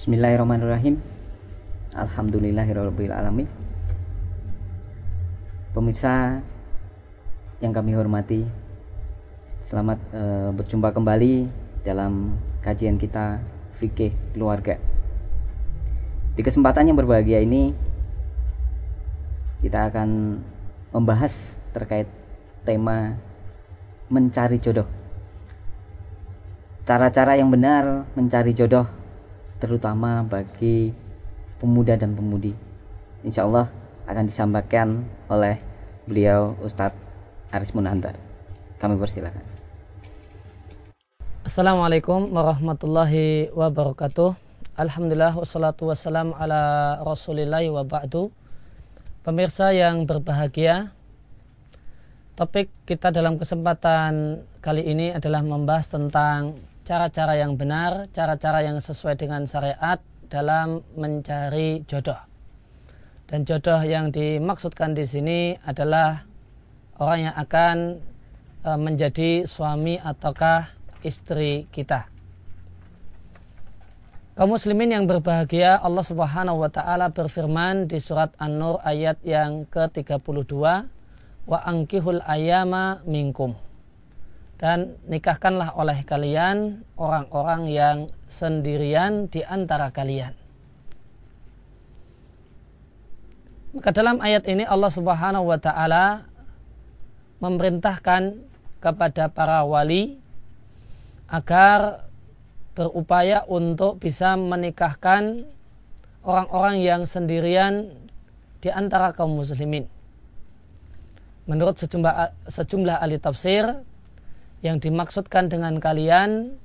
Bismillahirrahmanirrahim. Alhamdulillahirrahmanirrahim Pemirsa yang kami hormati Selamat e, berjumpa kembali dalam kajian kita Fikih Keluarga. Di kesempatan yang berbahagia ini Kita akan membahas terkait tema mencari jodoh. Cara-cara yang benar mencari jodoh terutama bagi pemuda dan pemudi. Insya Allah akan disampaikan oleh beliau Ustadz Aris Munandar. Kami persilakan. Assalamualaikum warahmatullahi wabarakatuh. Alhamdulillah wassalatu wassalam ala rasulillahi wa ba'du. Pemirsa yang berbahagia Topik kita dalam kesempatan kali ini adalah membahas tentang cara-cara yang benar, cara-cara yang sesuai dengan syariat dalam mencari jodoh. Dan jodoh yang dimaksudkan di sini adalah orang yang akan e, menjadi suami ataukah istri kita. Kaum muslimin yang berbahagia, Allah Subhanahu wa taala berfirman di surat An-Nur ayat yang ke-32, "Wa angkihul ayama minkum." Dan nikahkanlah oleh kalian orang-orang yang sendirian di antara kalian. Maka dalam ayat ini Allah Subhanahu wa taala memerintahkan kepada para wali agar berupaya untuk bisa menikahkan orang-orang yang sendirian di antara kaum muslimin. Menurut sejumlah, sejumlah ahli tafsir, yang dimaksudkan dengan kalian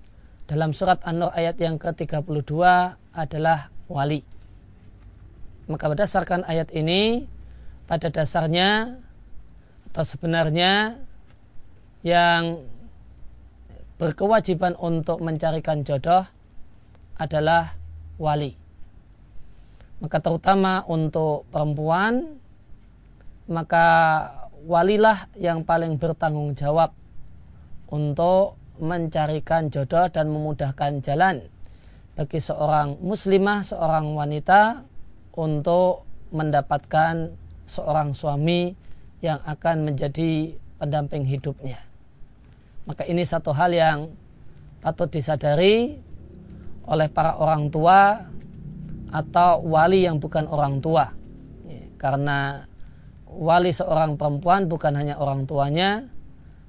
dalam surat An-Nur ayat yang ke-32 adalah wali. Maka berdasarkan ayat ini, pada dasarnya atau sebenarnya yang berkewajiban untuk mencarikan jodoh adalah wali. Maka terutama untuk perempuan, maka walilah yang paling bertanggung jawab untuk mencarikan jodoh dan memudahkan jalan bagi seorang muslimah, seorang wanita untuk mendapatkan seorang suami yang akan menjadi pendamping hidupnya. Maka ini satu hal yang patut disadari oleh para orang tua atau wali yang bukan orang tua. Karena wali seorang perempuan bukan hanya orang tuanya,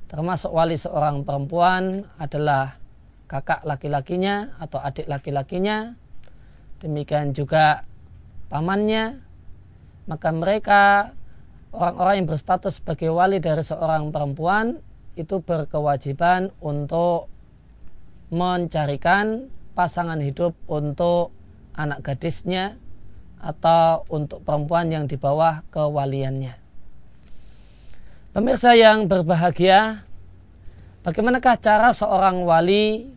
termasuk wali seorang perempuan adalah kakak laki-lakinya atau adik laki-lakinya demikian juga pamannya maka mereka orang-orang yang berstatus sebagai wali dari seorang perempuan itu berkewajiban untuk mencarikan pasangan hidup untuk anak gadisnya atau untuk perempuan yang di bawah kewaliannya. Pemirsa yang berbahagia, bagaimanakah cara seorang wali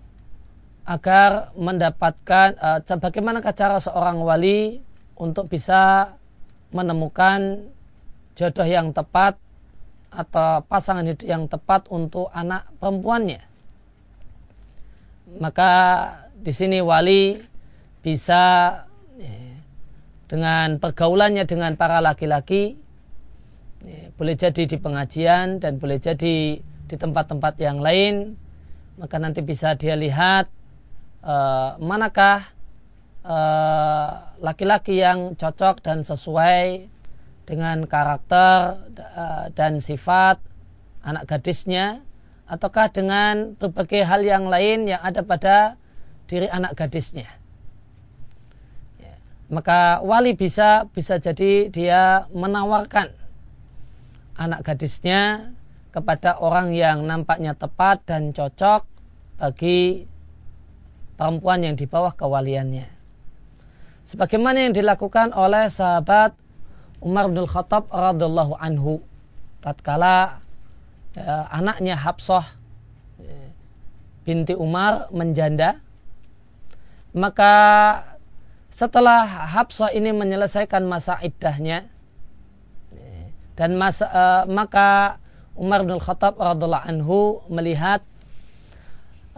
agar mendapatkan, uh, bagaimanakah cara seorang wali untuk bisa menemukan jodoh yang tepat atau pasangan hidup yang tepat untuk anak perempuannya. Maka di sini wali bisa eh, dengan pergaulannya dengan para laki-laki boleh jadi di pengajian dan boleh jadi di tempat-tempat yang lain maka nanti bisa dia lihat uh, manakah eh, laki-laki uh, yang cocok dan sesuai dengan karakter uh, dan sifat anak gadisnya ataukah dengan berbagai hal yang lain yang ada pada diri anak gadisnya ya. maka wali bisa bisa jadi dia menawarkan anak gadisnya kepada orang yang nampaknya tepat dan cocok bagi perempuan yang di bawah kewaliannya. Sebagaimana yang dilakukan oleh sahabat Umar bin Khattab radhiallahu anhu tatkala ya, anaknya Habsah ya, binti Umar menjanda maka setelah Habsah ini menyelesaikan masa iddahnya dan masa, uh, maka Umar bin Khattab radhiallahu anhu melihat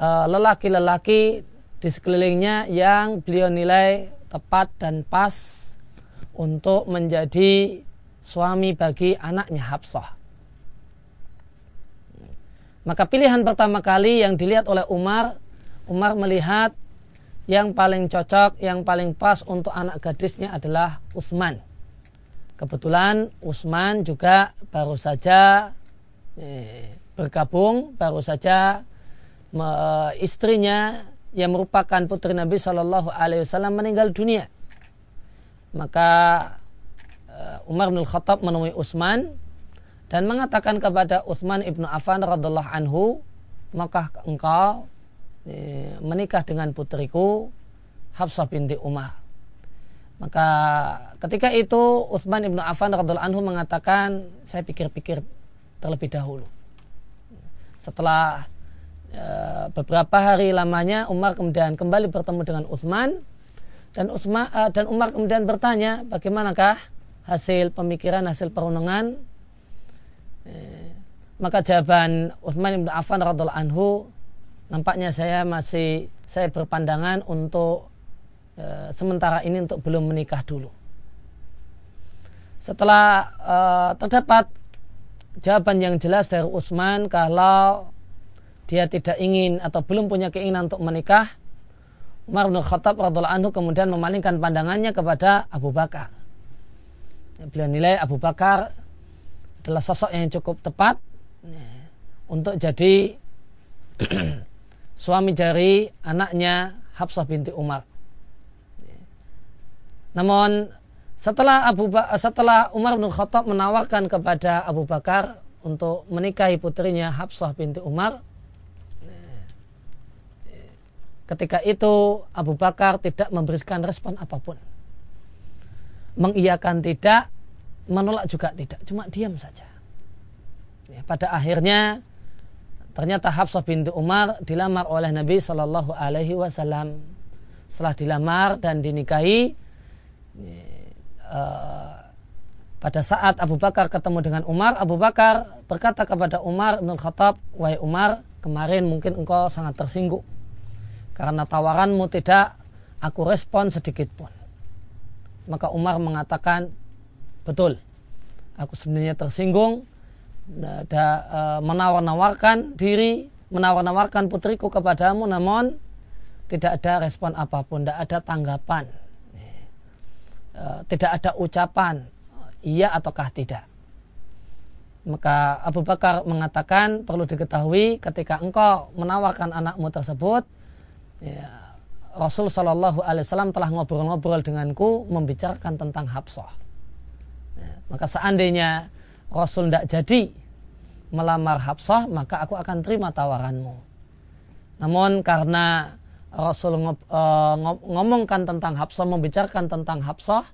lelaki-lelaki di sekelilingnya yang beliau nilai tepat dan pas untuk menjadi suami bagi anaknya Habsah. Maka pilihan pertama kali yang dilihat oleh Umar, Umar melihat yang paling cocok, yang paling pas untuk anak gadisnya adalah Utsman. Kebetulan Utsman juga baru saja eh, bergabung, baru saja istrinya yang merupakan putri Nabi Shallallahu Alaihi Wasallam meninggal dunia. Maka eh, Umar bin Khattab menemui Utsman dan mengatakan kepada Utsman ibnu Affan radhiallahu anhu, maka engkau menikah dengan putriku Hafsah binti Umar. Maka ketika itu Utsman ibnu Affan radhiallahu anhu mengatakan, saya pikir-pikir terlebih dahulu. Setelah e, beberapa hari lamanya Umar kemudian kembali bertemu dengan Utsman dan Utsman e, dan Umar kemudian bertanya, bagaimanakah hasil pemikiran, hasil perundungan Eh, maka jawaban Utsman bin Affan radhiallahu anhu nampaknya saya masih saya berpandangan untuk e, sementara ini untuk belum menikah dulu. Setelah e, terdapat jawaban yang jelas dari Utsman kalau dia tidak ingin atau belum punya keinginan untuk menikah, Umar bin Khattab radhiallahu anhu kemudian memalingkan pandangannya kepada Abu Bakar. Beliau nilai Abu Bakar adalah sosok yang cukup tepat untuk jadi suami dari anaknya Habsah binti Umar. Namun setelah Abu ba setelah Umar bin Khattab menawarkan kepada Abu Bakar untuk menikahi putrinya Habsah binti Umar, ketika itu Abu Bakar tidak memberikan respon apa pun. Mengiyakan tidak, menolak juga tidak, cuma diam saja. Ya, pada akhirnya ternyata Hafsah binti Umar dilamar oleh Nabi Shallallahu Alaihi Wasallam. Setelah dilamar dan dinikahi, pada saat Abu Bakar ketemu dengan Umar, Abu Bakar berkata kepada Umar bin Khattab, wahai Umar, kemarin mungkin engkau sangat tersinggung karena tawaranmu tidak aku respon sedikit pun. Maka Umar mengatakan, Betul. Aku sebenarnya tersinggung ada e, menawar-nawarkan diri, menawar-nawarkan putriku kepadamu namun tidak ada respon apa pun, tidak ada tanggapan. E, tidak ada ucapan iya ataukah tidak. Maka Abu Bakar mengatakan perlu diketahui ketika engkau menawarkan anakmu tersebut, ya, Rasul Shallallahu Alaihi Wasallam telah ngobrol-ngobrol denganku membicarakan tentang Habsah. Maka seandainya Rasul tidak jadi melamar Habsah, maka aku akan terima tawaranmu. Namun karena Rasul e, ngomongkan tentang Habsah, membicarakan tentang Habsah,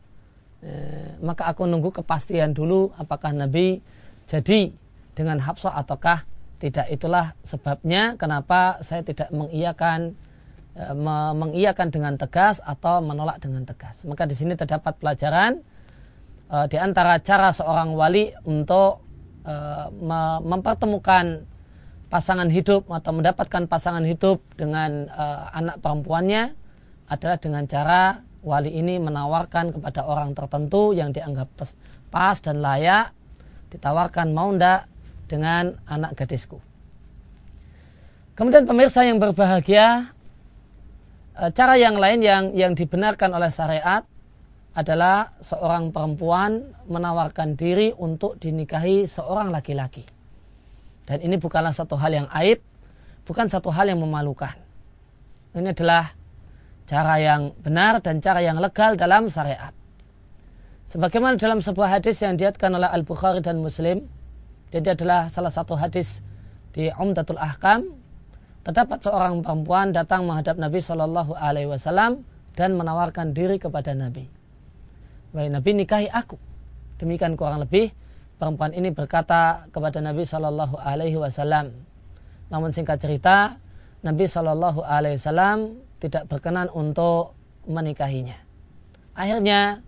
eh, maka aku nunggu kepastian dulu apakah Nabi jadi dengan Habsah ataukah tidak. Itulah sebabnya kenapa saya tidak mengiyakan e, mengiyakan dengan tegas atau menolak dengan tegas. Maka di sini terdapat pelajaran uh, di antara cara seorang wali untuk uh, mempertemukan pasangan hidup atau mendapatkan pasangan hidup dengan uh, anak perempuannya adalah dengan cara wali ini menawarkan kepada orang tertentu yang dianggap pas dan layak ditawarkan mau ndak dengan anak gadisku. Kemudian pemirsa yang berbahagia, cara yang lain yang yang dibenarkan oleh syariat adalah seorang perempuan menawarkan diri untuk dinikahi seorang laki-laki. Dan ini bukanlah satu hal yang aib, bukan satu hal yang memalukan. Ini adalah cara yang benar dan cara yang legal dalam syariat. Sebagaimana dalam sebuah hadis yang diatkan oleh Al-Bukhari dan Muslim, jadi adalah salah satu hadis di Umdatul Ahkam, terdapat seorang perempuan datang menghadap Nabi Shallallahu Alaihi Wasallam dan menawarkan diri kepada Nabi. Wahai Nabi nikahi aku. Demikian kurang lebih perempuan ini berkata kepada Nabi Shallallahu Alaihi Wasallam. Namun singkat cerita, Nabi Shallallahu Alaihi Wasallam tidak berkenan untuk menikahinya. Akhirnya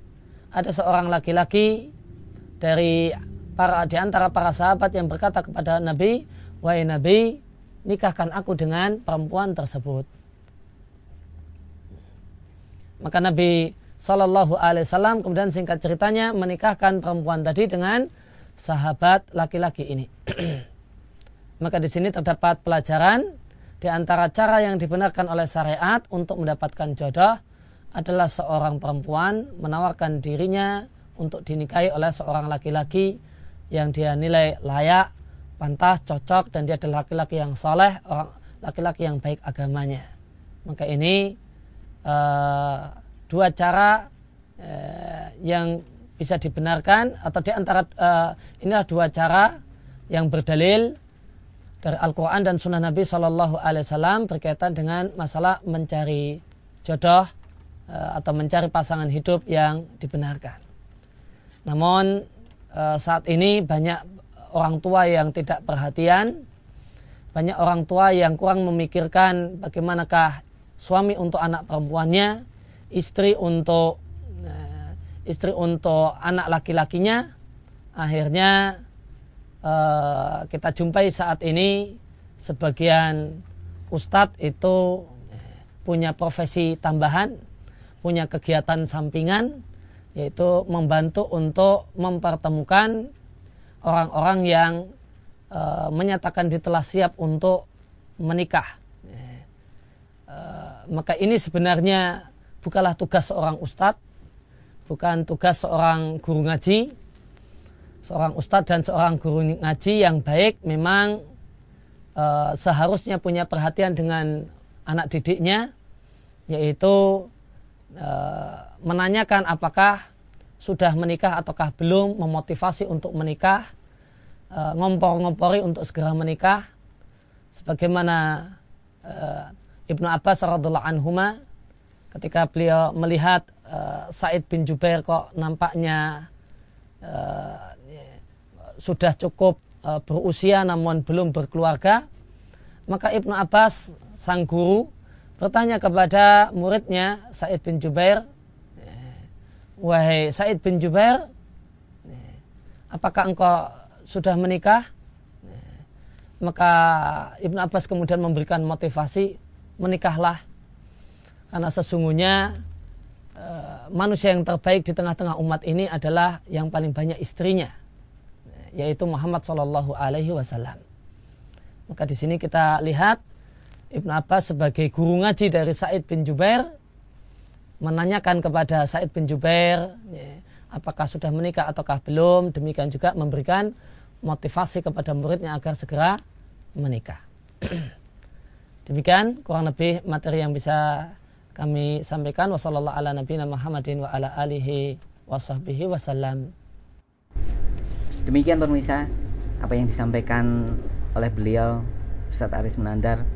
ada seorang laki-laki dari para di antara para sahabat yang berkata kepada Nabi, wahai Nabi, nikahkan aku dengan perempuan tersebut. Maka Nabi Shallallahu Alaihi Wasallam kemudian singkat ceritanya menikahkan perempuan tadi dengan sahabat laki-laki ini. Maka di sini terdapat pelajaran di antara cara yang dibenarkan oleh syariat untuk mendapatkan jodoh adalah seorang perempuan menawarkan dirinya untuk dinikahi oleh seorang laki-laki yang dia nilai layak, pantas, cocok dan dia adalah laki-laki yang soleh, laki-laki yang baik agamanya. Maka ini uh, dua cara uh, yang bisa dibenarkan atau di antara uh, inilah dua cara yang berdalil dari Al-Quran dan Sunnah Nabi Shallallahu Alaihi Wasallam berkaitan dengan masalah mencari jodoh uh, atau mencari pasangan hidup yang dibenarkan. Namun uh, saat ini banyak orang tua yang tidak perhatian, banyak orang tua yang kurang memikirkan bagaimanakah suami untuk anak perempuannya, istri untuk istri untuk anak laki-lakinya. Akhirnya uh, kita jumpai saat ini sebagian ustadz itu punya profesi tambahan, punya kegiatan sampingan, yaitu membantu untuk mempertemukan orang-orang yang uh, menyatakan telah siap untuk menikah. Uh, maka ini sebenarnya bukanlah tugas seorang ustadz, bukan tugas seorang guru ngaji. Seorang ustadz dan seorang guru ngaji yang baik memang uh, seharusnya punya perhatian dengan anak didiknya, yaitu uh, menanyakan apakah sudah menikah ataukah belum, memotivasi untuk menikah, uh, ngompor-ngompori untuk segera menikah, sebagaimana uh, Ibnu Abbas radhiallahu anhuma ketika beliau melihat uh, Said bin Jubair kok nampaknya uh, sudah cukup uh, berusia namun belum berkeluarga, maka Ibnu Abbas sang guru bertanya kepada muridnya Said bin Jubair, wahai Said bin Jubair, apakah engkau sudah menikah? Maka Ibnu Abbas kemudian memberikan motivasi, menikahlah karena sesungguhnya uh, manusia yang terbaik di tengah-tengah umat ini adalah yang paling banyak istrinya, yaitu Muhammad Shallallahu Alaihi Wasallam. Maka di sini kita lihat Ibnu Abbas sebagai guru ngaji dari Said bin Jubair menanyakan kepada Said bin Jubair ya, apakah sudah menikah ataukah belum. Demikian juga memberikan motivasi kepada muridnya agar segera menikah. Demikian kurang lebih materi yang bisa kami sampaikan wasallallahu ala nabiyina Muhammadin wa ala alihi wasahbihi wasallam. Demikian pemirsa apa yang disampaikan oleh beliau Ustadz Aris Menandar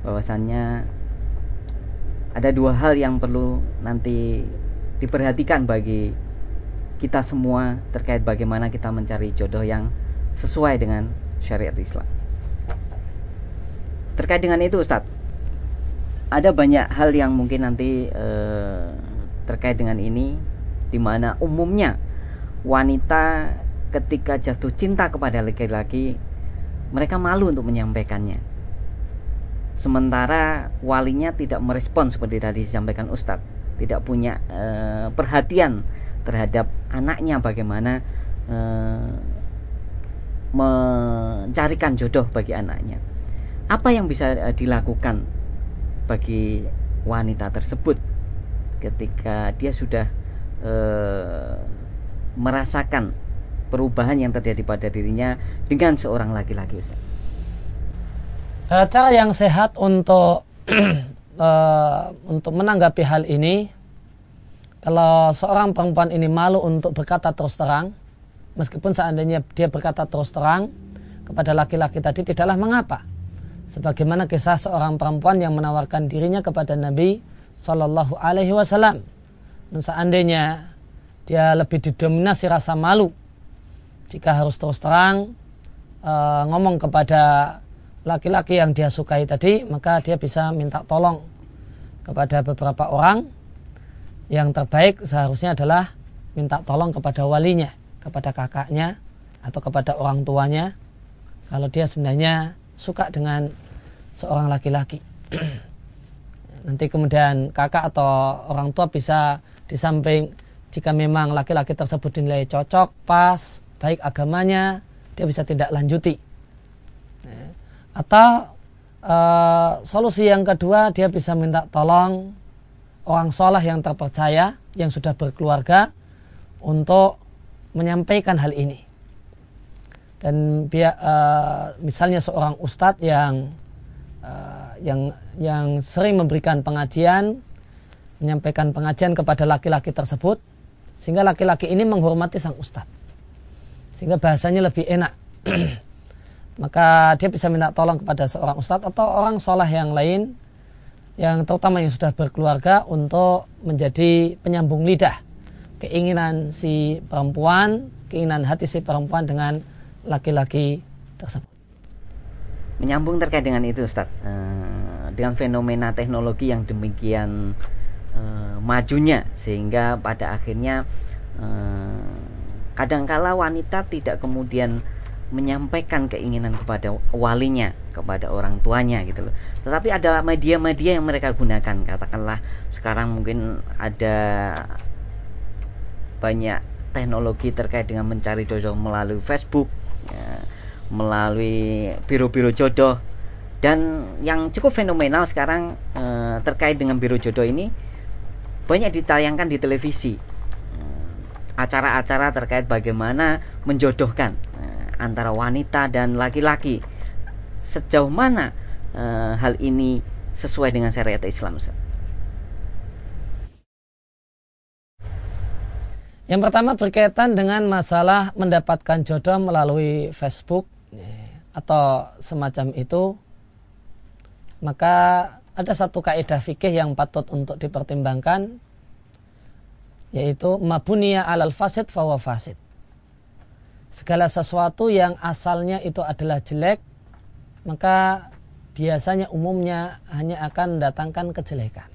bahwasannya ada dua hal yang perlu nanti diperhatikan bagi kita semua terkait bagaimana kita mencari jodoh yang sesuai dengan syariat Islam. Terkait dengan itu Ustadz, ada banyak hal yang mungkin nanti eh, terkait dengan ini di mana umumnya wanita ketika jatuh cinta kepada laki-laki mereka malu untuk menyampaikannya. Sementara walinya tidak merespon seperti tadi disampaikan Ustadz. Tidak punya eh, perhatian terhadap anaknya bagaimana eh, mencarikan jodoh bagi anaknya. Apa yang bisa eh, dilakukan bagi wanita tersebut ketika dia sudah e, merasakan perubahan yang terjadi pada dirinya dengan seorang laki-laki eh, Cara yang sehat untuk e, untuk menanggapi hal ini kalau seorang perempuan ini malu untuk berkata terus terang meskipun seandainya dia berkata terus terang kepada laki-laki tadi tidaklah mengapa sebagaimana kisah seorang perempuan yang menawarkan dirinya kepada Nabi Shallallahu Alaihi Wasallam. Dan seandainya dia lebih didominasi rasa malu jika harus terus terang e, ngomong kepada laki-laki yang dia sukai tadi, maka dia bisa minta tolong kepada beberapa orang. Yang terbaik seharusnya adalah minta tolong kepada walinya, kepada kakaknya, atau kepada orang tuanya. Kalau dia sebenarnya suka dengan seorang laki-laki. nanti kemudian kakak atau orang tua bisa di samping jika memang laki-laki tersebut dinilai cocok, pas, baik agamanya, dia bisa tidak lanjuti. Atau uh, solusi yang kedua dia bisa minta tolong orang sholah yang terpercaya yang sudah berkeluarga untuk menyampaikan hal ini. Dan biar, uh, misalnya seorang ustadz yang uh, yang yang sering memberikan pengajian, menyampaikan pengajian kepada laki-laki tersebut, sehingga laki-laki ini menghormati sang ustadz, sehingga bahasanya lebih enak. Maka dia bisa minta tolong kepada seorang ustadz atau orang sholah yang lain, yang terutama yang sudah berkeluarga untuk menjadi penyambung lidah keinginan si perempuan, keinginan hati si perempuan dengan laki-laki tersebut. Menyambung terkait dengan itu Ustaz, uh, dengan fenomena teknologi yang demikian uh, majunya sehingga pada akhirnya uh, kadangkala wanita tidak kemudian menyampaikan keinginan kepada walinya, kepada orang tuanya gitu loh. Tetapi ada media-media yang mereka gunakan, katakanlah sekarang mungkin ada banyak teknologi terkait dengan mencari jodoh melalui Facebook, ya, melalui biro-biro jodoh. Dan yang cukup fenomenal sekarang e, terkait dengan biro jodoh ini banyak ditayangkan di televisi. Eh, acara-acara terkait bagaimana menjodohkan e, antara wanita dan laki-laki. Sejauh mana e, hal ini sesuai dengan syariat Islam Ustaz? Yang pertama berkaitan dengan masalah mendapatkan jodoh melalui Facebook atau semacam itu. Maka ada satu kaidah fikih yang patut untuk dipertimbangkan yaitu mabunia alal fasid fawa fasid. Segala sesuatu yang asalnya itu adalah jelek maka biasanya umumnya hanya akan mendatangkan kejelekan.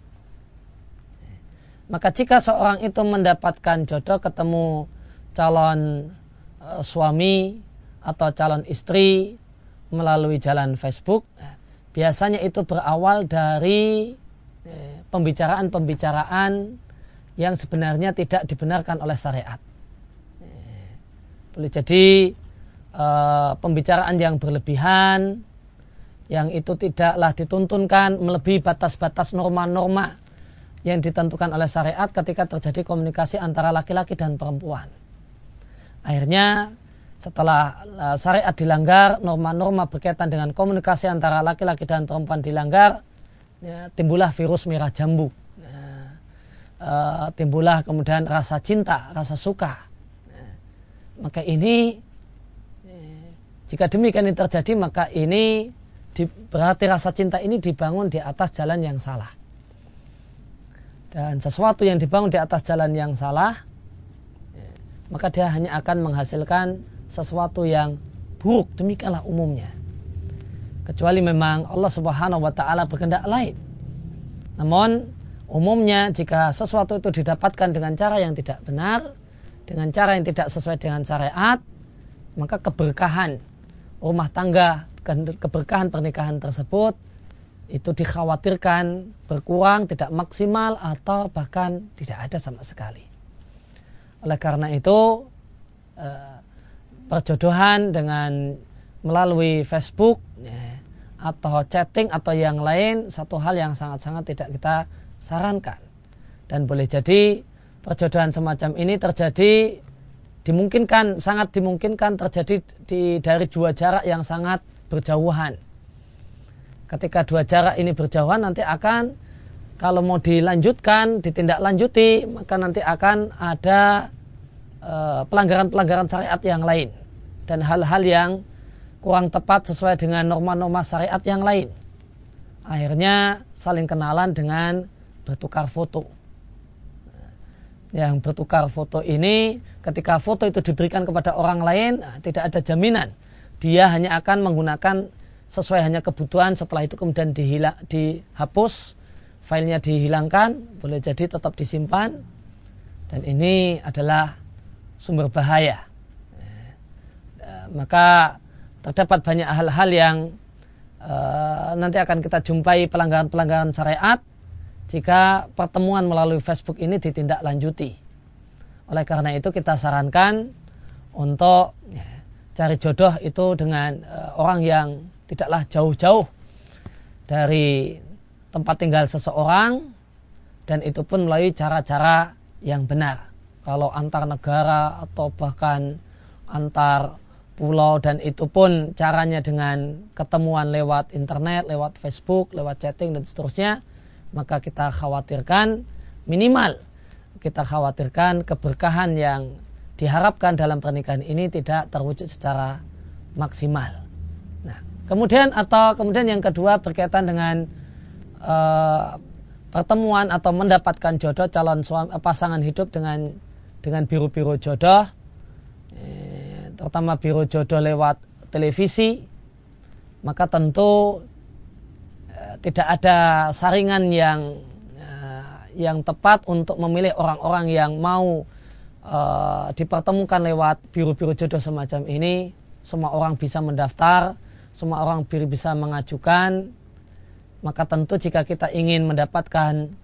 Maka jika seorang itu mendapatkan jodoh ketemu calon e, suami atau calon istri melalui jalan Facebook, biasanya itu berawal dari e, pembicaraan-pembicaraan yang sebenarnya tidak dibenarkan oleh syariat. E, boleh jadi pembicaraan yang berlebihan, yang itu tidaklah dituntunkan melebihi batas-batas norma-norma yang ditentukan oleh syariat ketika terjadi komunikasi antara laki-laki dan perempuan. Akhirnya setelah uh, syariat dilanggar, norma-norma berkaitan dengan komunikasi antara laki-laki dan perempuan dilanggar, ya, timbullah virus merah jambu. Ya, uh, timbullah kemudian rasa cinta, rasa suka. Ya, maka ini, ya, jika demikian ini terjadi, maka ini berarti rasa cinta ini dibangun di atas jalan yang salah dan sesuatu yang dibangun di atas jalan yang salah maka dia hanya akan menghasilkan sesuatu yang buruk. Demikianlah umumnya. Kecuali memang Allah Subhanahu wa taala berkehendak lain. Namun umumnya jika sesuatu itu didapatkan dengan cara yang tidak benar dengan cara yang tidak sesuai dengan syariat maka keberkahan rumah tangga keberkahan pernikahan tersebut itu dikhawatirkan berkurang, tidak maksimal atau bahkan tidak ada sama sekali. Oleh karena itu eh, perjodohan dengan melalui Facebook ya, atau chatting atau yang lain satu hal yang sangat-sangat tidak kita sarankan dan boleh jadi perjodohan semacam ini terjadi dimungkinkan sangat dimungkinkan terjadi di dari dua jarak yang sangat berjauhan ketika dua jarak ini berjauhan nanti akan kalau mau dilanjutkan, ditindaklanjuti, maka nanti akan ada eh, pelanggaran-pelanggaran syariat yang lain dan hal-hal yang kurang tepat sesuai dengan norma-norma syariat yang lain. Akhirnya saling kenalan dengan bertukar foto. Yang bertukar foto ini ketika foto itu diberikan kepada orang lain tidak ada jaminan dia hanya akan menggunakan sesuai hanya kebutuhan setelah itu kemudian dihila, dihapus filenya dihilangkan boleh jadi tetap disimpan dan ini adalah sumber bahaya eh, maka terdapat banyak hal-hal yang uh, nanti akan kita jumpai pelanggaran-pelanggaran syariat jika pertemuan melalui Facebook ini ditindaklanjuti. Oleh karena itu kita sarankan untuk ya, cari jodoh itu dengan uh, orang yang tidaklah jauh-jauh dari tempat tinggal seseorang dan itu pun melalui cara-cara yang benar. Kalau antar negara atau bahkan antar pulau dan itu pun caranya dengan ketemuan lewat internet, lewat Facebook, lewat chatting dan seterusnya, maka kita khawatirkan minimal kita khawatirkan keberkahan yang diharapkan dalam pernikahan ini tidak terwujud secara maksimal. Kemudian atau kemudian yang kedua berkaitan dengan uh, pertemuan atau mendapatkan jodoh calon suami, pasangan hidup dengan dengan biru-biru jodoh, eh, terutama biru jodoh lewat televisi, maka tentu eh, tidak ada saringan yang yang tepat untuk memilih orang-orang yang mau uh, dipertemukan lewat biru-biru jodoh semacam ini. Semua orang bisa mendaftar, semua orang bisa mengajukan. Maka tentu jika kita ingin mendapatkan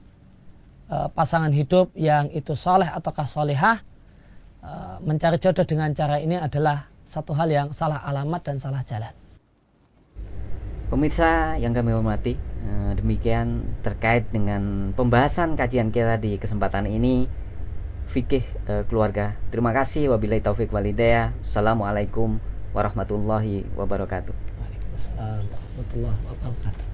uh, pasangan hidup yang itu soleh ataukah solehah, uh, mencari jodoh dengan cara ini adalah satu hal yang salah alamat dan salah jalan. Pemirsa yang kami hormati, eh, demikian terkait dengan pembahasan kajian kita di kesempatan ini fikih eh, keluarga. Terima kasih wabillahi taufik walidayah. Assalamualaikum warahmatullahi wabarakatuh. Warahmatullahi wabarakatuh.